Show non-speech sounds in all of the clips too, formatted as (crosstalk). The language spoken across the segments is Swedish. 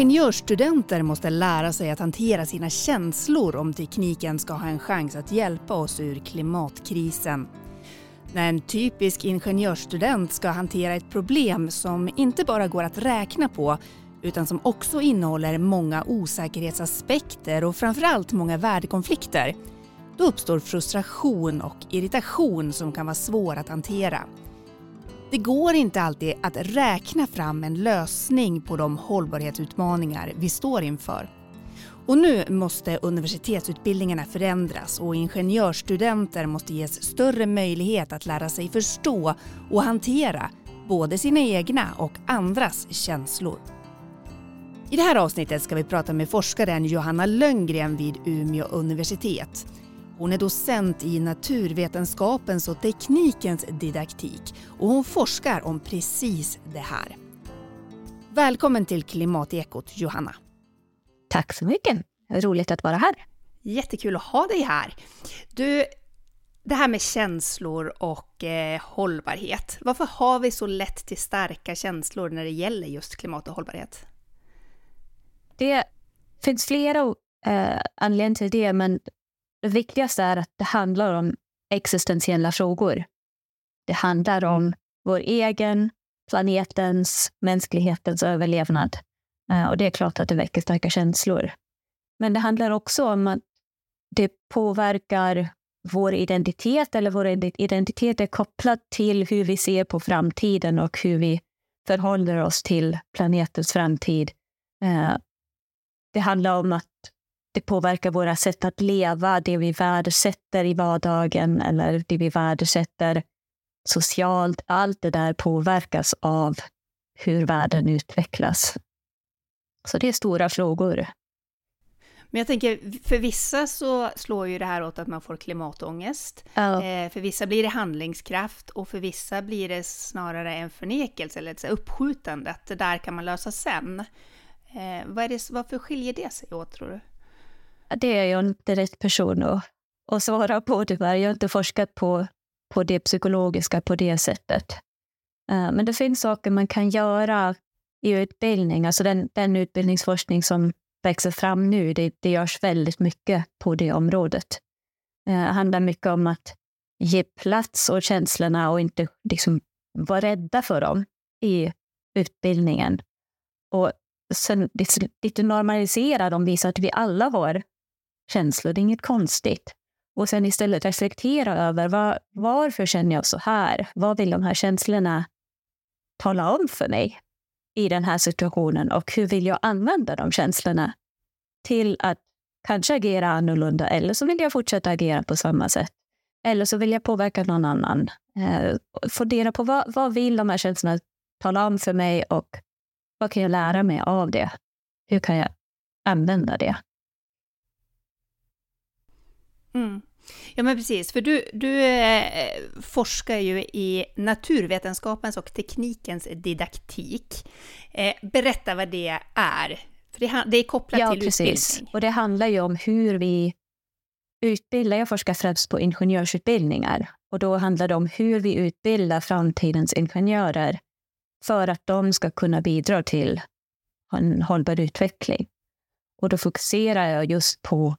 Ingenjörsstudenter måste lära sig att hantera sina känslor om tekniken ska ha en chans att hjälpa oss ur klimatkrisen. När en typisk ingenjörsstudent ska hantera ett problem som inte bara går att räkna på utan som också innehåller många osäkerhetsaspekter och framförallt många värdekonflikter, då uppstår frustration och irritation som kan vara svår att hantera. Det går inte alltid att räkna fram en lösning på de hållbarhetsutmaningar vi står inför. Och nu måste universitetsutbildningarna förändras och ingenjörsstudenter måste ges större möjlighet att lära sig förstå och hantera både sina egna och andras känslor. I det här avsnittet ska vi prata med forskaren Johanna Lönngren vid Umeå universitet. Hon är docent i naturvetenskapens och teknikens didaktik och hon forskar om precis det här. Välkommen till Klimatekot Johanna. Tack så mycket. Roligt att vara här. Jättekul att ha dig här. Du, det här med känslor och eh, hållbarhet. Varför har vi så lätt till starka känslor när det gäller just klimat och hållbarhet? Det finns flera eh, anledningar till det, men det viktigaste är att det handlar om existentiella frågor. Det handlar om vår egen, planetens, mänsklighetens överlevnad. Eh, och det är klart att det väcker starka känslor. Men det handlar också om att det påverkar vår identitet, eller vår identitet är kopplad till hur vi ser på framtiden och hur vi förhåller oss till planetens framtid. Eh, det handlar om att det påverkar våra sätt att leva, det vi värdesätter i vardagen eller det vi värdesätter socialt. Allt det där påverkas av hur världen utvecklas. Så det är stora frågor. Men jag tänker, för vissa så slår ju det här åt att man får klimatångest. Ja. Eh, för vissa blir det handlingskraft och för vissa blir det snarare en förnekelse eller ett uppskjutande, att det där kan man lösa sen. Eh, vad är det, varför skiljer det sig åt tror du? Det är jag inte rätt person att, att svara på tyvärr. Jag har inte forskat på, på det psykologiska på det sättet. Eh, men det finns saker man kan göra i utbildning, alltså den, den utbildningsforskning som växer fram nu, det, det görs väldigt mycket på det området. Eh, det handlar mycket om att ge plats åt känslorna och inte liksom vara rädda för dem i utbildningen. Och sen lite normalisera dem, visa att vi alla har känslor, det är inget konstigt. Och sen istället reflektera över var, varför känner jag så här? Vad vill de här känslorna tala om för mig i den här situationen och hur vill jag använda de känslorna till att kanske agera annorlunda eller så vill jag fortsätta agera på samma sätt. Eller så vill jag påverka någon annan. Eh, fundera på vad, vad vill de här känslorna tala om för mig och vad kan jag lära mig av det? Hur kan jag använda det? Mm. Ja men precis, för du, du eh, forskar ju i naturvetenskapens och teknikens didaktik. Eh, berätta vad det är, för det, det är kopplat ja, till precis. utbildning. Och det handlar ju om hur vi utbildar, jag forskar främst på ingenjörsutbildningar, och då handlar det om hur vi utbildar framtidens ingenjörer för att de ska kunna bidra till en hållbar utveckling. Och då fokuserar jag just på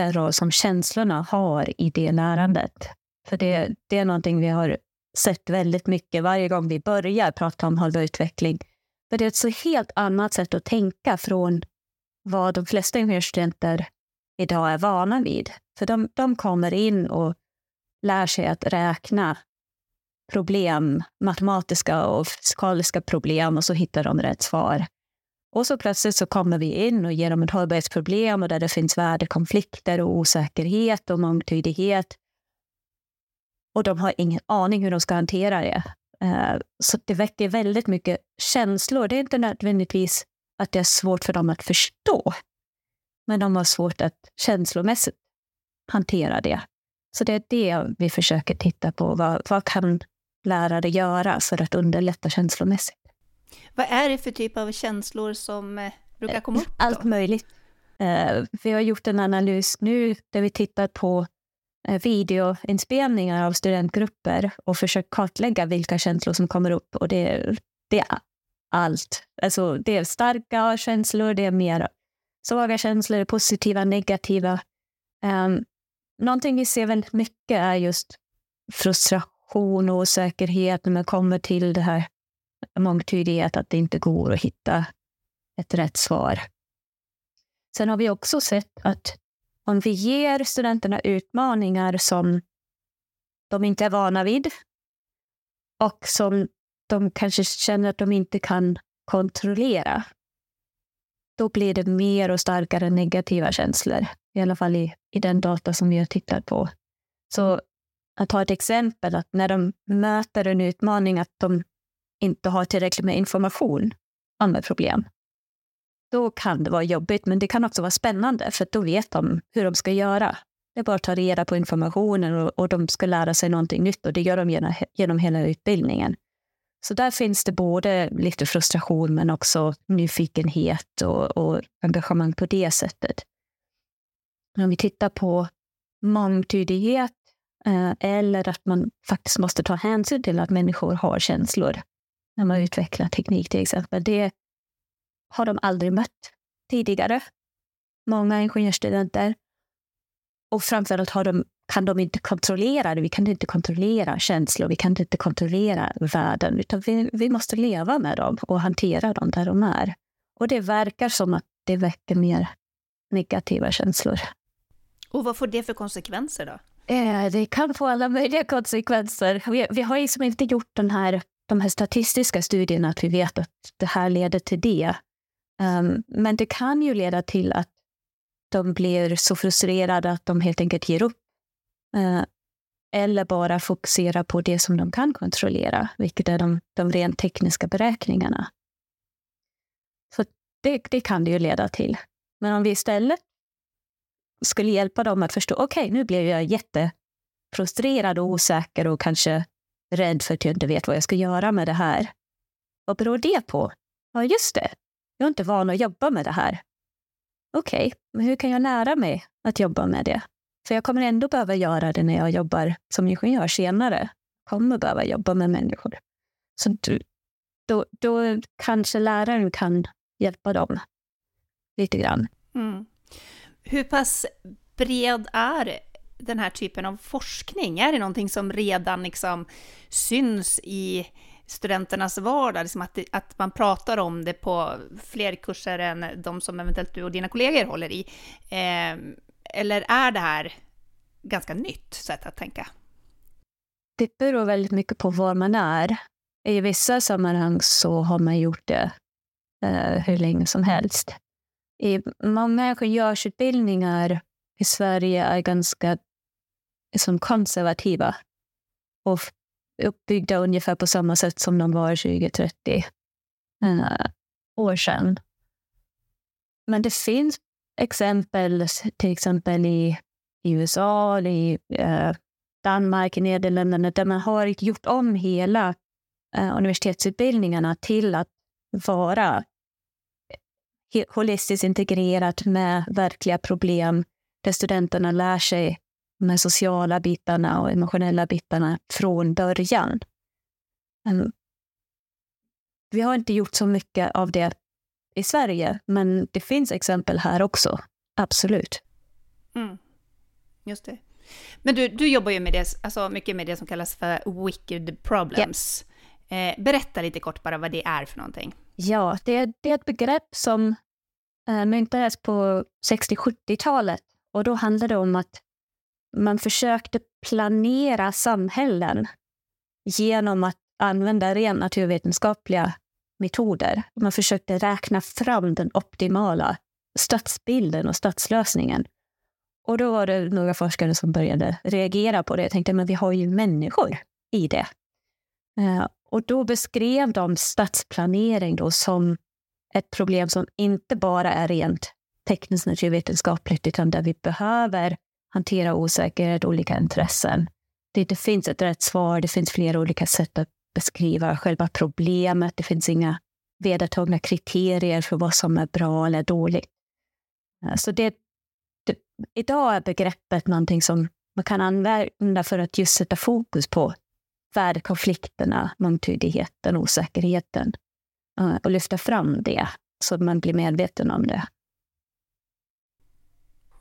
den roll som känslorna har i det lärandet. För det, det är någonting vi har sett väldigt mycket varje gång vi börjar prata om hållbar utveckling. För det är ett så helt annat sätt att tänka från vad de flesta ingenjörsstudenter idag är vana vid. För de, de kommer in och lär sig att räkna problem, matematiska och fysikaliska problem och så hittar de rätt svar. Och så plötsligt så kommer vi in och ger dem ett hållbarhetsproblem och där det finns värdekonflikter och osäkerhet och mångtydighet. Och de har ingen aning hur de ska hantera det. Eh, så det väcker väldigt mycket känslor. Det är inte nödvändigtvis att det är svårt för dem att förstå, men de har svårt att känslomässigt hantera det. Så det är det vi försöker titta på. Vad, vad kan lärare göra för att underlätta känslomässigt? Vad är det för typ av känslor som eh, brukar komma upp? Då? Allt möjligt. Uh, vi har gjort en analys nu där vi tittar på videoinspelningar av studentgrupper och försökt kartlägga vilka känslor som kommer upp. Och det, det är allt. Alltså, det är starka känslor, det är mer svaga känslor, positiva, negativa. Um, någonting vi ser väldigt mycket är just frustration och osäkerhet när man kommer till det här mångtydighet, att det inte går att hitta ett rätt svar. Sen har vi också sett att om vi ger studenterna utmaningar som de inte är vana vid och som de kanske känner att de inte kan kontrollera, då blir det mer och starkare negativa känslor. I alla fall i, i den data som vi har tittat på. Så att ta ett exempel, att när de möter en utmaning att de inte har tillräckligt med information om ett problem, då kan det vara jobbigt, men det kan också vara spännande, för då vet de hur de ska göra. Det är bara att ta reda på informationen och, och de ska lära sig någonting nytt och det gör de genom, genom hela utbildningen. Så där finns det både lite frustration men också nyfikenhet och, och engagemang på det sättet. Om vi tittar på mångtydighet eh, eller att man faktiskt måste ta hänsyn till att människor har känslor när man utvecklar teknik till exempel. Det har de aldrig mött tidigare. Många ingenjörsstudenter. Och framförallt har de, kan de inte kontrollera det. Vi kan inte kontrollera känslor, vi kan inte kontrollera världen, utan vi, vi måste leva med dem och hantera dem där de är. Och det verkar som att det väcker mer negativa känslor. Och vad får det för konsekvenser då? Eh, det kan få alla möjliga konsekvenser. Vi, vi har liksom inte gjort den här, de här statistiska studierna att vi vet att det här leder till det. Um, men det kan ju leda till att de blir så frustrerade att de helt enkelt ger upp. Uh, eller bara fokuserar på det som de kan kontrollera, vilket är de, de rent tekniska beräkningarna. Så det, det kan det ju leda till. Men om vi istället skulle hjälpa dem att förstå, okej, okay, nu blev jag jättefrustrerad och osäker och kanske rädd för att jag inte vet vad jag ska göra med det här. Vad beror det på? Ja, just det. Jag är inte van att jobba med det här. Okej, okay, men hur kan jag lära mig att jobba med det? För jag kommer ändå behöva göra det när jag jobbar som ingenjör senare. Jag kommer behöva jobba med människor. Så då, då kanske läraren kan hjälpa dem lite grann. Mm. Hur pass bred är den här typen av forskning? Är det någonting som redan liksom syns i studenternas vardag, liksom att, att man pratar om det på fler kurser än de som eventuellt du och dina kollegor håller i? Eh, eller är det här ganska nytt sätt att tänka? Det beror väldigt mycket på var man är. I vissa sammanhang så har man gjort det eh, hur länge som helst. I många ingenjörsutbildningar i Sverige är ganska som konservativa och uppbyggda ungefär på samma sätt som de var 20-30 uh, eh, år sedan. Men det finns exempel, till exempel i, i USA, i uh, Danmark, i Nederländerna, där man har gjort om hela uh, universitetsutbildningarna till att vara eh, holistiskt integrerat med verkliga problem, där studenterna lär sig de här sociala bitarna och emotionella bitarna från början. Vi har inte gjort så mycket av det i Sverige, men det finns exempel här också. Absolut. Mm. Just det. Men du, du jobbar ju med det, alltså mycket med det som kallas för wicked problems. Yeah. Eh, berätta lite kort bara vad det är för någonting. Ja, det, det är ett begrepp som eh, myntades på 60-70-talet och då handlade det om att man försökte planera samhällen genom att använda rent naturvetenskapliga metoder. Man försökte räkna fram den optimala stadsbilden och stadslösningen. Och då var det några forskare som började reagera på det. Jag tänkte, men vi har ju människor i det. Eh, och då beskrev de stadsplanering då som ett problem som inte bara är rent tekniskt naturvetenskapligt, utan där vi behöver hantera osäkerhet, olika intressen. Det inte finns ett rätt svar, det finns flera olika sätt att beskriva själva problemet. Det finns inga vedertagna kriterier för vad som är bra eller dåligt. Eh, så det, det, idag är begreppet någonting som man kan använda för att just sätta fokus på värdekonflikterna, mångtydigheten, osäkerheten. Eh, och lyfta fram det så att man blir medveten om det.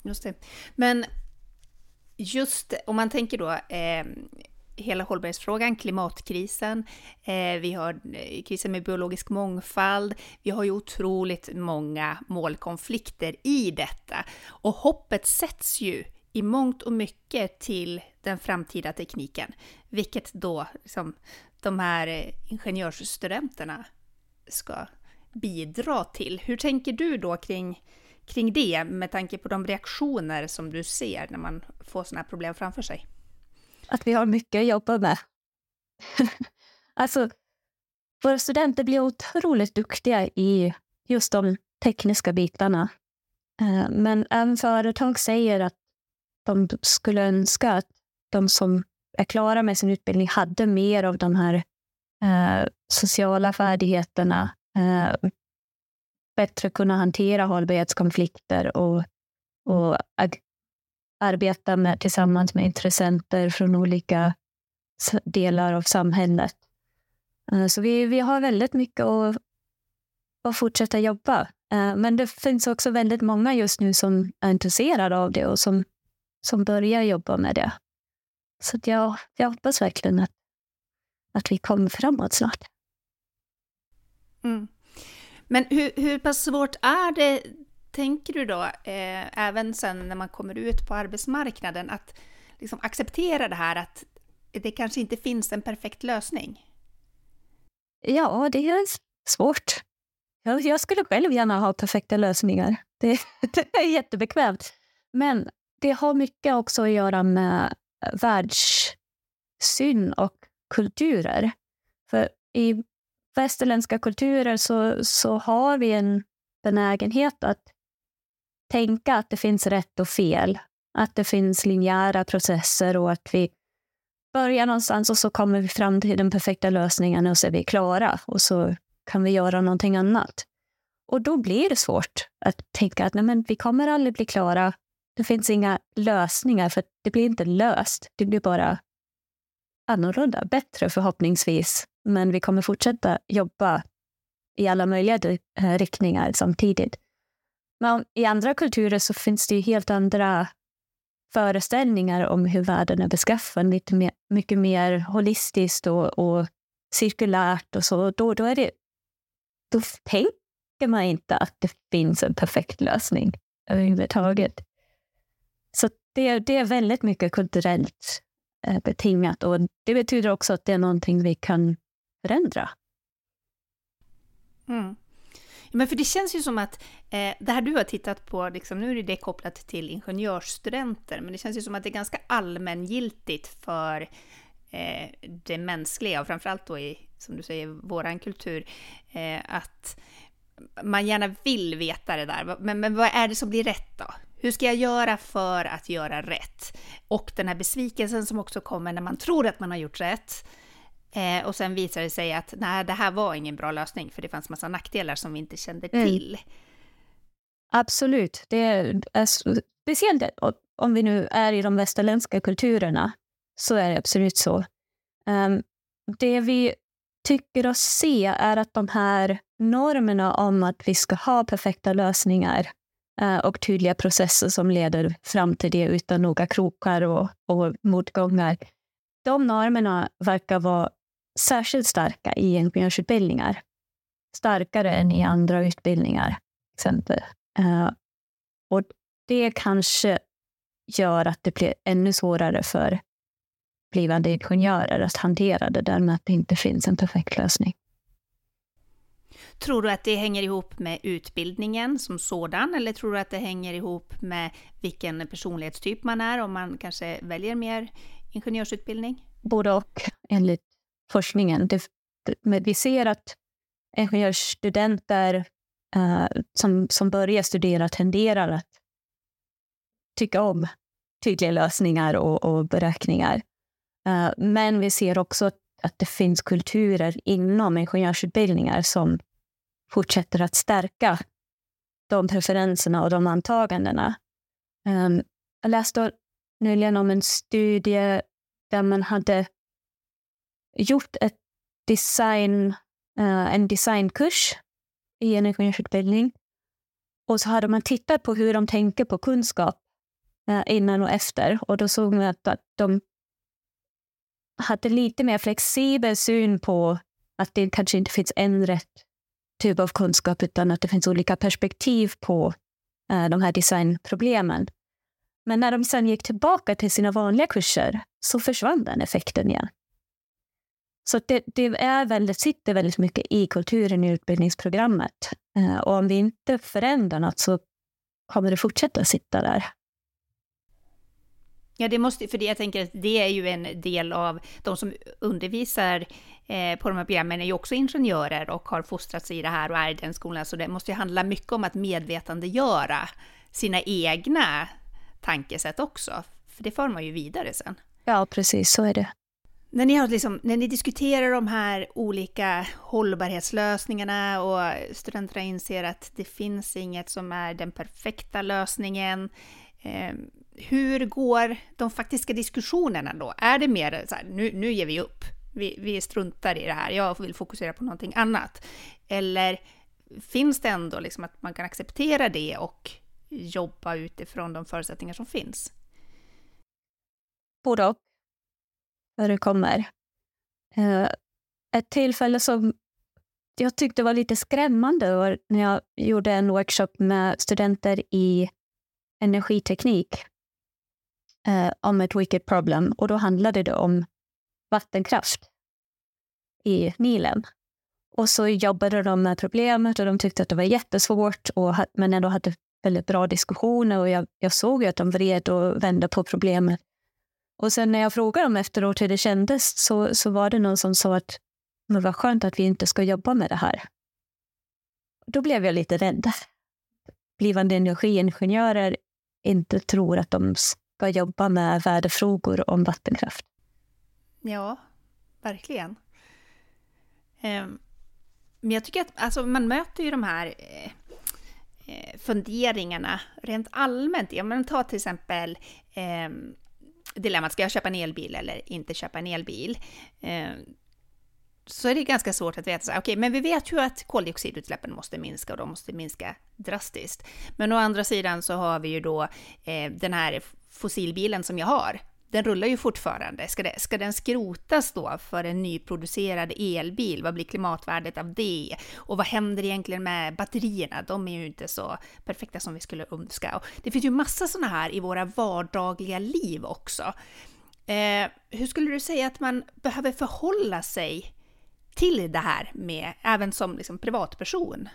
Just det. Men just om man tänker då eh, hela hållbarhetsfrågan, klimatkrisen, eh, vi har eh, krisen med biologisk mångfald, vi har ju otroligt många målkonflikter i detta. Och hoppet sätts ju i mångt och mycket till den framtida tekniken, vilket då liksom, de här eh, ingenjörsstudenterna ska bidra till. Hur tänker du då kring, kring det med tanke på de reaktioner som du ser när man får sådana här problem framför sig? Att vi har mycket att jobba med. (laughs) alltså, våra studenter blir otroligt duktiga i just de tekniska bitarna. Eh, men även företag säger att de skulle önska att de som är klara med sin utbildning hade mer av de här eh, sociala färdigheterna, eh, bättre kunna hantera hållbarhetskonflikter och, och arbeta med, tillsammans med intressenter från olika delar av samhället. Eh, så vi, vi har väldigt mycket att, att fortsätta jobba. Eh, men det finns också väldigt många just nu som är intresserade av det och som, som börjar jobba med det. Så jag, jag hoppas verkligen att, att vi kommer framåt snart. Mm. Men hur, hur pass svårt är det, tänker du då, eh, även sen när man kommer ut på arbetsmarknaden, att liksom acceptera det här att det kanske inte finns en perfekt lösning? Ja, det är svårt. Jag, jag skulle själv gärna ha perfekta lösningar. Det, (laughs) det är jättebekvämt. Men det har mycket också att göra med eh, världssyn och kulturer. För i västerländska kulturer så, så har vi en benägenhet att tänka att det finns rätt och fel. Att det finns linjära processer och att vi börjar någonstans och så kommer vi fram till den perfekta lösningen och så är vi klara och så kan vi göra någonting annat. Och då blir det svårt att tänka att nej, men vi kommer aldrig bli klara. Det finns inga lösningar för det blir inte löst. Det blir bara annorlunda, bättre förhoppningsvis. Men vi kommer fortsätta jobba i alla möjliga eh, riktningar samtidigt. Men i andra kulturer så finns det ju helt andra föreställningar om hur världen är beskaffad. Lite mer, mycket mer holistiskt och, och cirkulärt och så. Då, då, är det, då tänker man inte att det finns en perfekt lösning överhuvudtaget. Så det, det är väldigt mycket kulturellt eh, betingat och det betyder också att det är någonting vi kan förändra. Mm. Men för det känns ju som att eh, det här du har tittat på, liksom, nu är det kopplat till ingenjörsstudenter, men det känns ju som att det är ganska allmängiltigt för eh, det mänskliga och framförallt då i, som du säger, våran kultur, eh, att man gärna vill veta det där. Men, men vad är det som blir rätt då? Hur ska jag göra för att göra rätt? Och den här besvikelsen som också kommer när man tror att man har gjort rätt. Eh, och sen visar det sig att nej, det här var ingen bra lösning för det fanns massa nackdelar som vi inte kände mm. till. Mm. Absolut. Det är, speciellt om vi nu är i de västerländska kulturerna så är det absolut så. Um, det vi tycker oss se är att de här normerna om att vi ska ha perfekta lösningar uh, och tydliga processer som leder fram till det utan några krokar och, och motgångar. De normerna verkar vara särskilt starka i ingenjörsutbildningar. Starkare än i andra utbildningar. Exempel. Uh, och det kanske gör att det blir ännu svårare för blivande ingenjörer att hantera det där med att det inte finns en perfekt lösning. Tror du att det hänger ihop med utbildningen som sådan eller tror du att det hänger ihop med vilken personlighetstyp man är om man kanske väljer mer ingenjörsutbildning? Både och enligt forskningen. Det, det, vi ser att ingenjörsstudenter uh, som, som börjar studera tenderar att tycka om tydliga lösningar och, och beräkningar. Uh, men vi ser också att det finns kulturer inom ingenjörsutbildningar som fortsätter att stärka de preferenserna och de antagandena. Um, jag läste nyligen om en studie där man hade gjort ett design uh, en designkurs i en ingenjörsutbildning. Och så hade man tittat på hur de tänker på kunskap uh, innan och efter. Och då såg man att, att de hade lite mer flexibel syn på att det kanske inte finns en rätt typ av kunskap utan att det finns olika perspektiv på eh, de här designproblemen. Men när de sen gick tillbaka till sina vanliga kurser så försvann den effekten igen. Så det, det är väldigt, sitter väldigt mycket i kulturen i utbildningsprogrammet. Eh, och om vi inte förändrar något så kommer det fortsätta sitta där. Ja, det måste, för det, jag tänker att det är ju en del av de som undervisar eh, på de här programmen är ju också ingenjörer och har fostrats i det här och är i den skolan, så det måste ju handla mycket om att medvetandegöra sina egna tankesätt också, för det för man ju vidare sen. Ja, precis, så är det. När ni, har liksom, när ni diskuterar de här olika hållbarhetslösningarna och studenterna inser att det finns inget som är den perfekta lösningen, eh, hur går de faktiska diskussionerna då? Är det mer så här, nu, nu ger vi upp, vi, vi struntar i det här, jag vill fokusera på någonting annat? Eller finns det ändå liksom att man kan acceptera det och jobba utifrån de förutsättningar som finns? Både och förekommer. Eh, ett tillfälle som jag tyckte var lite skrämmande var när jag gjorde en workshop med studenter i energiteknik eh, om ett wicked problem. Och då handlade det om vattenkraft i Nilen. Och så jobbade de med problemet och de tyckte att det var jättesvårt, och, men ändå hade väldigt bra diskussioner. Och jag, jag såg ju att de vred och vände på problemet. Och sen när jag frågade dem efteråt hur det kändes så, så var det någon som sa att men vad skönt att vi inte ska jobba med det här. Då blev jag lite rädd. Blivande energiingenjörer inte tror att de ska jobba med värdefrågor om vattenkraft. Ja, verkligen. Ehm, men jag tycker att alltså, man möter ju de här eh, eh funderingarna rent allmänt. Ja, men ta till exempel eh, dilemmat, ska jag köpa en elbil eller inte köpa en elbil? Eh, så är det ganska svårt att veta, okej, okay, men vi vet ju att koldioxidutsläppen måste minska och de måste minska drastiskt. Men å andra sidan så har vi ju då eh, den här fossilbilen som jag har, den rullar ju fortfarande. Ska, det, ska den skrotas då för en nyproducerad elbil? Vad blir klimatvärdet av det? Och vad händer egentligen med batterierna? De är ju inte så perfekta som vi skulle önska. Och det finns ju massa sådana här i våra vardagliga liv också. Eh, hur skulle du säga att man behöver förhålla sig till det här med, även som liksom privatperson?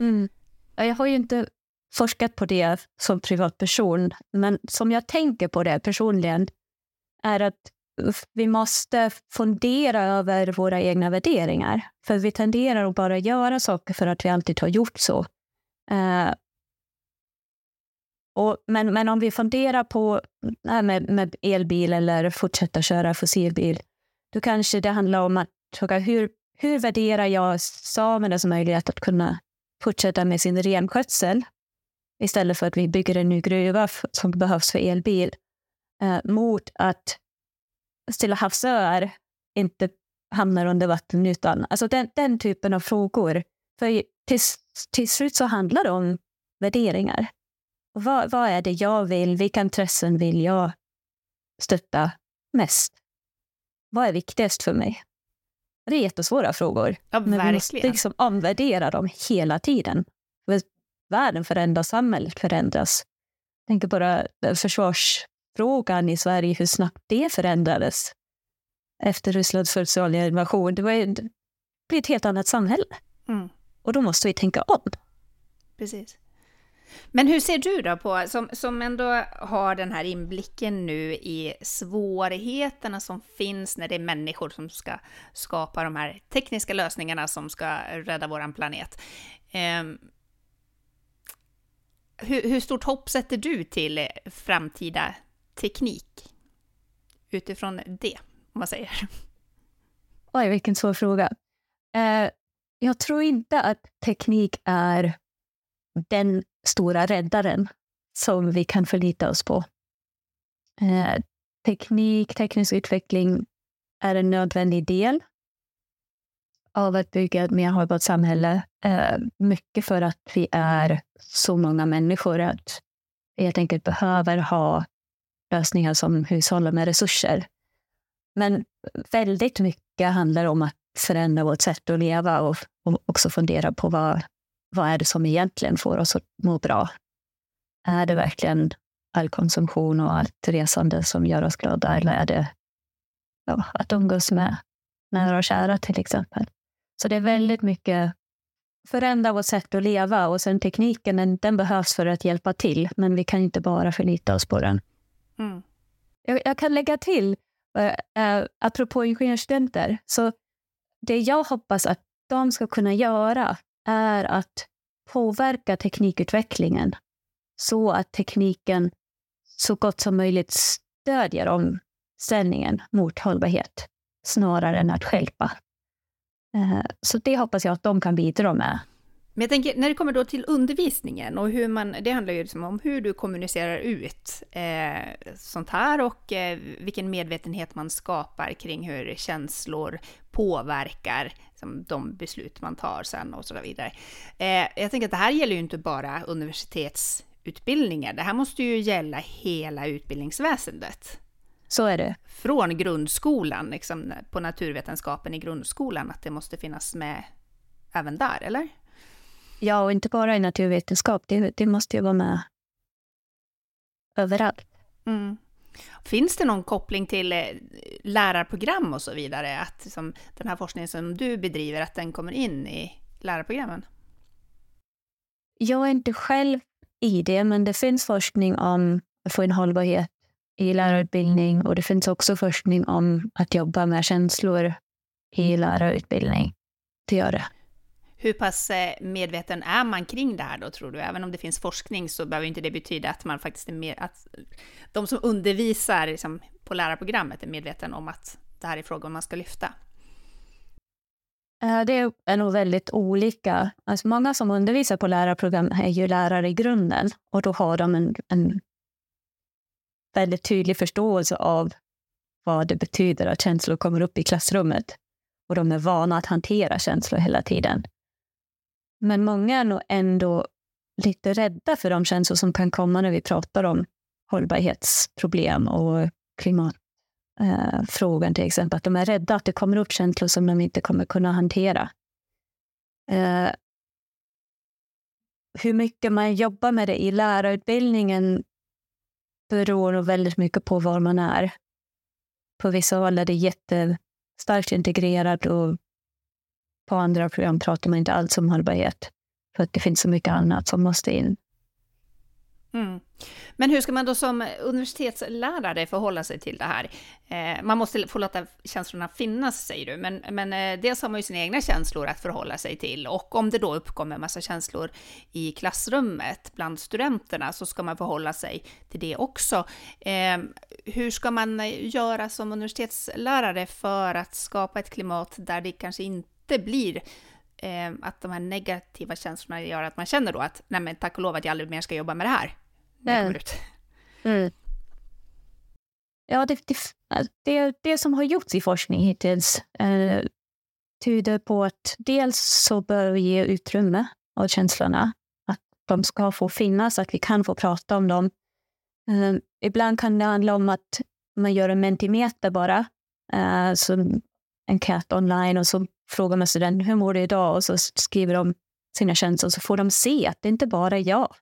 Mm. Jag har ju inte forskat på det som privatperson, men som jag tänker på det personligen är att vi måste fundera över våra egna värderingar. För vi tenderar att bara göra saker för att vi alltid har gjort så. Uh, och, men, men om vi funderar på äh, med, med elbil eller fortsätta köra fossilbil, då kanske det handlar om att fråga hur, hur värderar jag samernas möjlighet att kunna fortsätta med sin renskötsel istället för att vi bygger en ny gruva som behövs för elbil, eh, mot att Stilla havsöar inte hamnar under vattenytan. Alltså den, den typen av frågor. För till, till slut så handlar det om värderingar. Vad, vad är det jag vill? Vilka intressen vill jag stötta mest? Vad är viktigast för mig? Det är jättesvåra frågor. Ja, men vi måste liksom omvärdera dem hela tiden världen förändras, samhället förändras. Jag tänker bara försvarsfrågan i Sverige, hur snabbt det förändrades efter Rysslands fullskaliga invasion. Det, var ju, det blir ett helt annat samhälle. Mm. Och då måste vi tänka om. Precis. Men hur ser du då på, som, som ändå har den här inblicken nu i svårigheterna som finns när det är människor som ska skapa de här tekniska lösningarna som ska rädda våran planet. Um, hur, hur stort hopp sätter du till framtida teknik? Utifrån det, om man säger. Oj, vilken svår fråga. Eh, jag tror inte att teknik är den stora räddaren som vi kan förlita oss på. Eh, teknik, teknisk utveckling är en nödvändig del av att bygga ett mer hållbart samhälle. Eh, mycket för att vi är så många människor att vi helt enkelt behöver ha lösningar som hushållar med resurser. Men väldigt mycket handlar om att förändra vårt sätt att leva och, och också fundera på vad, vad är det som egentligen får oss att må bra? Är det verkligen all konsumtion och allt resande som gör oss glada eller är det ja, att umgås med nära och kära till exempel? Så det är väldigt mycket förändra vårt sätt att leva och sen tekniken den, den, behövs för att hjälpa till, men vi kan inte bara förlita oss på den. Mm. Jag, jag, kan lägga till, äh, apropå ingenjörsstudenter, så det jag hoppas att de ska kunna göra är att påverka teknikutvecklingen så att tekniken så gott som möjligt stödjer omställningen mot hållbarhet snarare än att stjälpa. Eh, så det hoppas jag att de kan bidra med. Men jag tänker, när det kommer då till undervisningen och hur man, det handlar ju liksom om hur du kommunicerar ut eh, sånt här och eh, vilken medvetenhet man skapar kring hur känslor påverkar liksom, de beslut man tar sen och så vidare. Eh, jag tänker att det här gäller ju inte bara universitetsutbildningar, det här måste ju gälla hela utbildningsväsendet. Så är det. Från grundskolan, liksom, på naturvetenskapen i grundskolan, att det måste finnas med även där, eller? Ja, och inte bara i naturvetenskap. Det, det måste ju vara med överallt. Mm. Finns det någon koppling till eh, lärarprogram och så vidare? Att liksom, den här forskningen som du bedriver, att den kommer in i lärarprogrammen? Jag är inte själv i det, men det finns forskning om att få en hållbarhet i lärarutbildning och det finns också forskning om att jobba med känslor i lärarutbildning. Det gör det. Hur pass eh, medveten är man kring det här då, tror du? Även om det finns forskning så behöver inte det betyda att man faktiskt är mer, att de som undervisar liksom, på lärarprogrammet är medveten om att det här är frågor man ska lyfta. Eh, det är nog väldigt olika. Alltså många som undervisar på lärarprogram är ju lärare i grunden och då har de en, en väldigt tydlig förståelse av vad det betyder att känslor kommer upp i klassrummet. Och de är vana att hantera känslor hela tiden. Men många är nog ändå lite rädda för de känslor som kan komma när vi pratar om hållbarhetsproblem och klimatfrågan eh, till exempel. Att de är rädda att det kommer upp känslor som de inte kommer kunna hantera. Eh, hur mycket man jobbar med det i lärarutbildningen beror nog väldigt mycket på var man är. På vissa håll är det jättestarkt integrerat och på andra program pratar man inte alls om hållbarhet. För att det finns så mycket annat som måste in. Mm. Men hur ska man då som universitetslärare förhålla sig till det här? Eh, man måste få låta känslorna finnas, säger du, men, men eh, dels har man ju sina egna känslor att förhålla sig till och om det då uppkommer en massa känslor i klassrummet bland studenterna så ska man förhålla sig till det också. Eh, hur ska man göra som universitetslärare för att skapa ett klimat där det kanske inte blir eh, att de här negativa känslorna gör att man känner då att nej men tack och lov att jag aldrig mer ska jobba med det här när kommer ut. Mm. Ja, det, det, det, det, som har gjorts i forskning hittills eh, tyder på att dels så bör vi ge utrymme åt känslorna. Att de ska få finnas, att vi kan få prata om dem. Eh, ibland kan det handla om att man gör en mentimeter bara. Eh, som en cat online och så frågar man studenten hur mår du idag och så skriver de sina känslor och så får de se att det inte bara är jag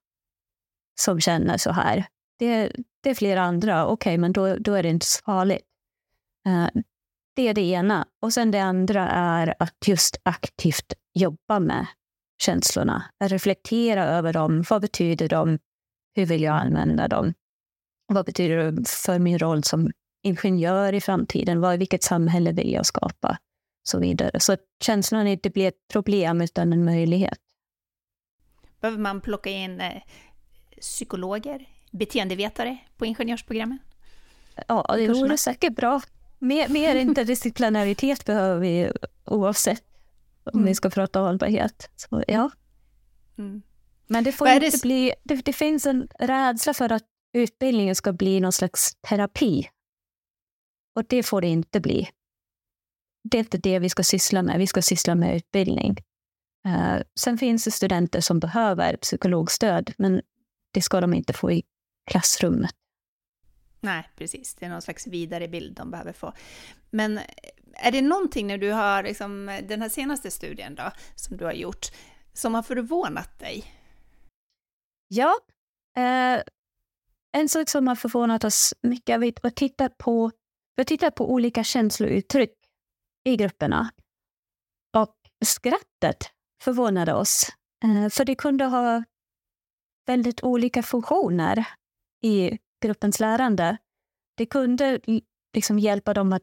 som känner så här. Det, det är flera andra, okej, okay, men då, då är det inte så farligt. Uh, det är det ena. Och sen det andra är att just aktivt jobba med känslorna. Reflektera över dem. Vad betyder de? Hur vill jag använda dem? Vad betyder det för min roll som ingenjör i framtiden? Vad, vilket samhälle vill jag skapa? Så vidare. Så att känslorna inte blir ett problem utan en möjlighet. Behöver man plocka in eh, psykologer, beteendevetare på ingenjörsprogrammen? Ja, det vore säkert bra. Mer, mer (laughs) interdisciplinaritet behöver vi oavsett om mm. vi ska prata hållbarhet. Så, ja. Mm. Men det får inte det? bli... Det, det, finns en rädsla för att utbildningen ska bli någon slags terapi. Och det får det inte bli. det är inte det vi ska syssla med. Vi ska syssla med utbildning. Uh, sen finns det studenter som behöver psykologstöd, men det ska de inte få i klassrummet. Nej, precis. Det är någon slags vidare bild de behöver få. Men är det någonting när du har, liksom, den här senaste studien då, som du har gjort, som har förvånat dig? Ja, eh, en sak som har förvånat oss mycket, vi har tittat på, vi har tittat på olika känslouttryck i grupperna. Och skrattet förvånade oss, eh, för det kunde ha väldigt olika funktioner i gruppens lärande. Det kunde liksom hjälpa dem att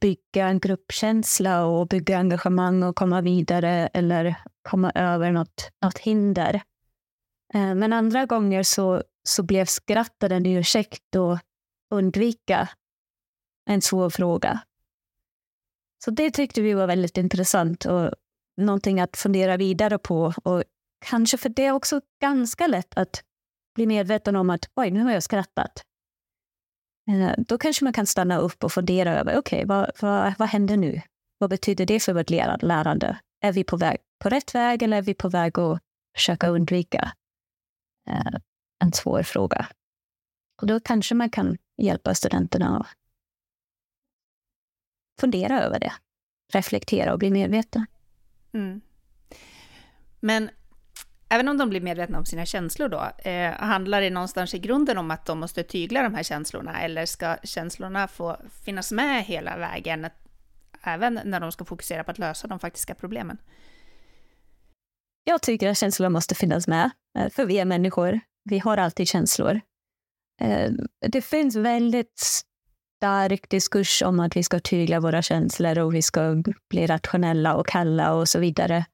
bygga en gruppkänsla och bygga engagemang och komma vidare eller komma över något, något hinder. Eh, men andra gånger så, så blev skrattet en ursäkt och undvika en svår fråga. Så det tyckte vi var väldigt intressant och någonting att fundera vidare på. Och kanske för det är också ganska lätt att bli medveten om att oj, nu har jag skrattat. Eh, då kanske man kan stanna upp och fundera över, okej, okay, vad, vad, vad händer nu? Vad betyder det för vårt lärande? Är vi på väg på rätt väg eller är vi på väg att försöka undvika eh, en svår fråga? Och då kanske man kan hjälpa studenterna att fundera över det, reflektera och bli medvetna. Mm. Men även om de blir medvetna om sina känslor då, eh, handlar det någonstans i grunden om att de måste tygla de här känslorna, eller ska känslorna få finnas med hela vägen, även när de ska fokusera på att lösa de faktiska problemen? Jag tycker att känslor måste finnas med, eh, för vi är människor. Vi har alltid känslor. Eh, det finns väldigt stark diskurs om att vi ska tygla våra känslor och vi ska bli rationella och kalla och så vidare.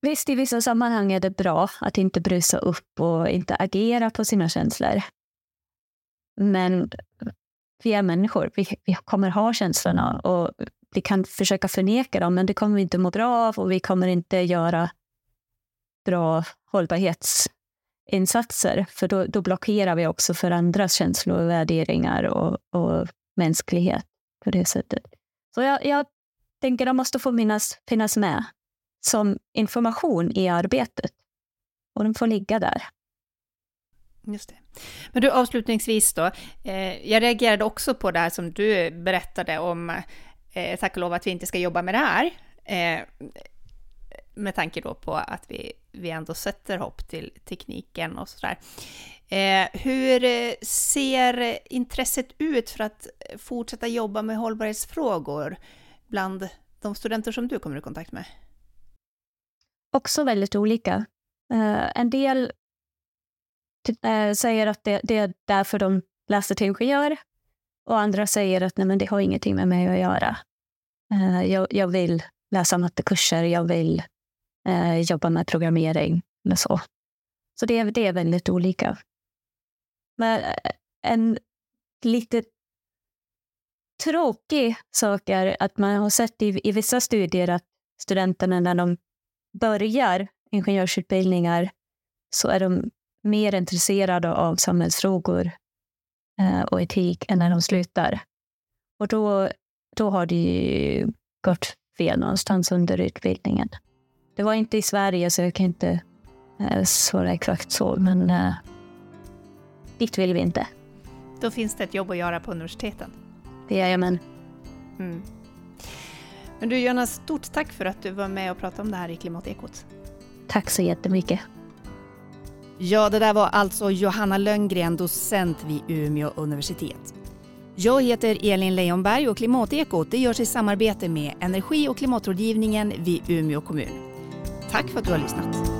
Visst, i vissa sammanhang är det bra att inte brusa upp och inte agera på sina känslor. Men vi är människor, vi, vi kommer ha känslorna och vi kan försöka förneka dem, men det kommer vi inte må bra av och vi kommer inte göra bra hållbarhetsinsatser, för då, då blockerar vi också för andras känslor och värderingar och, och mänsklighet på det sättet. Så jag, jag tänker att de måste få minnas, finnas med som information i arbetet. Och den får ligga där. Just det. Men du, avslutningsvis då. Eh, jag reagerade också på det här som du berättade om, eh, tack och lov att vi inte ska jobba med det här. Eh, med tanke då på att vi, vi ändå sätter hopp till tekniken och sådär. Eh, hur eh, ser intresset ut för att fortsätta jobba med hållbarhetsfrågor bland de studenter som du kommer i kontakt med? Också väldigt olika. Uh, en del uh, säger att det, det, är därför de läser till ingenjör och andra säger att nej, men det har ingenting med mig att göra. Uh, jag, jag, vill läsa mattekurser, jag vill jobba med programmering eller så. Så det, det är väldigt olika. Men en lite tråkig sak är att man har sett i, i vissa studier att studenterna när de börjar ingenjörsutbildningar så är de mer intresserade av samhällsfrågor eh, och etik än när de slutar. Och då, då har det ju gått fel någonstans under utbildningen. Det var inte i Sverige, så jag kan inte eh, svara exakt så, men eh, dit vill vi inte. Då finns det ett jobb att göra på universiteten? Jajamän. Mm. Men du Jonas, stort tack för att du var med och pratade om det här i Klimatekot. Tack så jättemycket. Ja, det där var alltså Johanna Lönngren, docent vid Umeå universitet. Jag heter Elin Leijonberg och Klimatekot det görs i samarbete med Energi och klimatrådgivningen vid Umeå kommun. Tack för att du har lyssnat.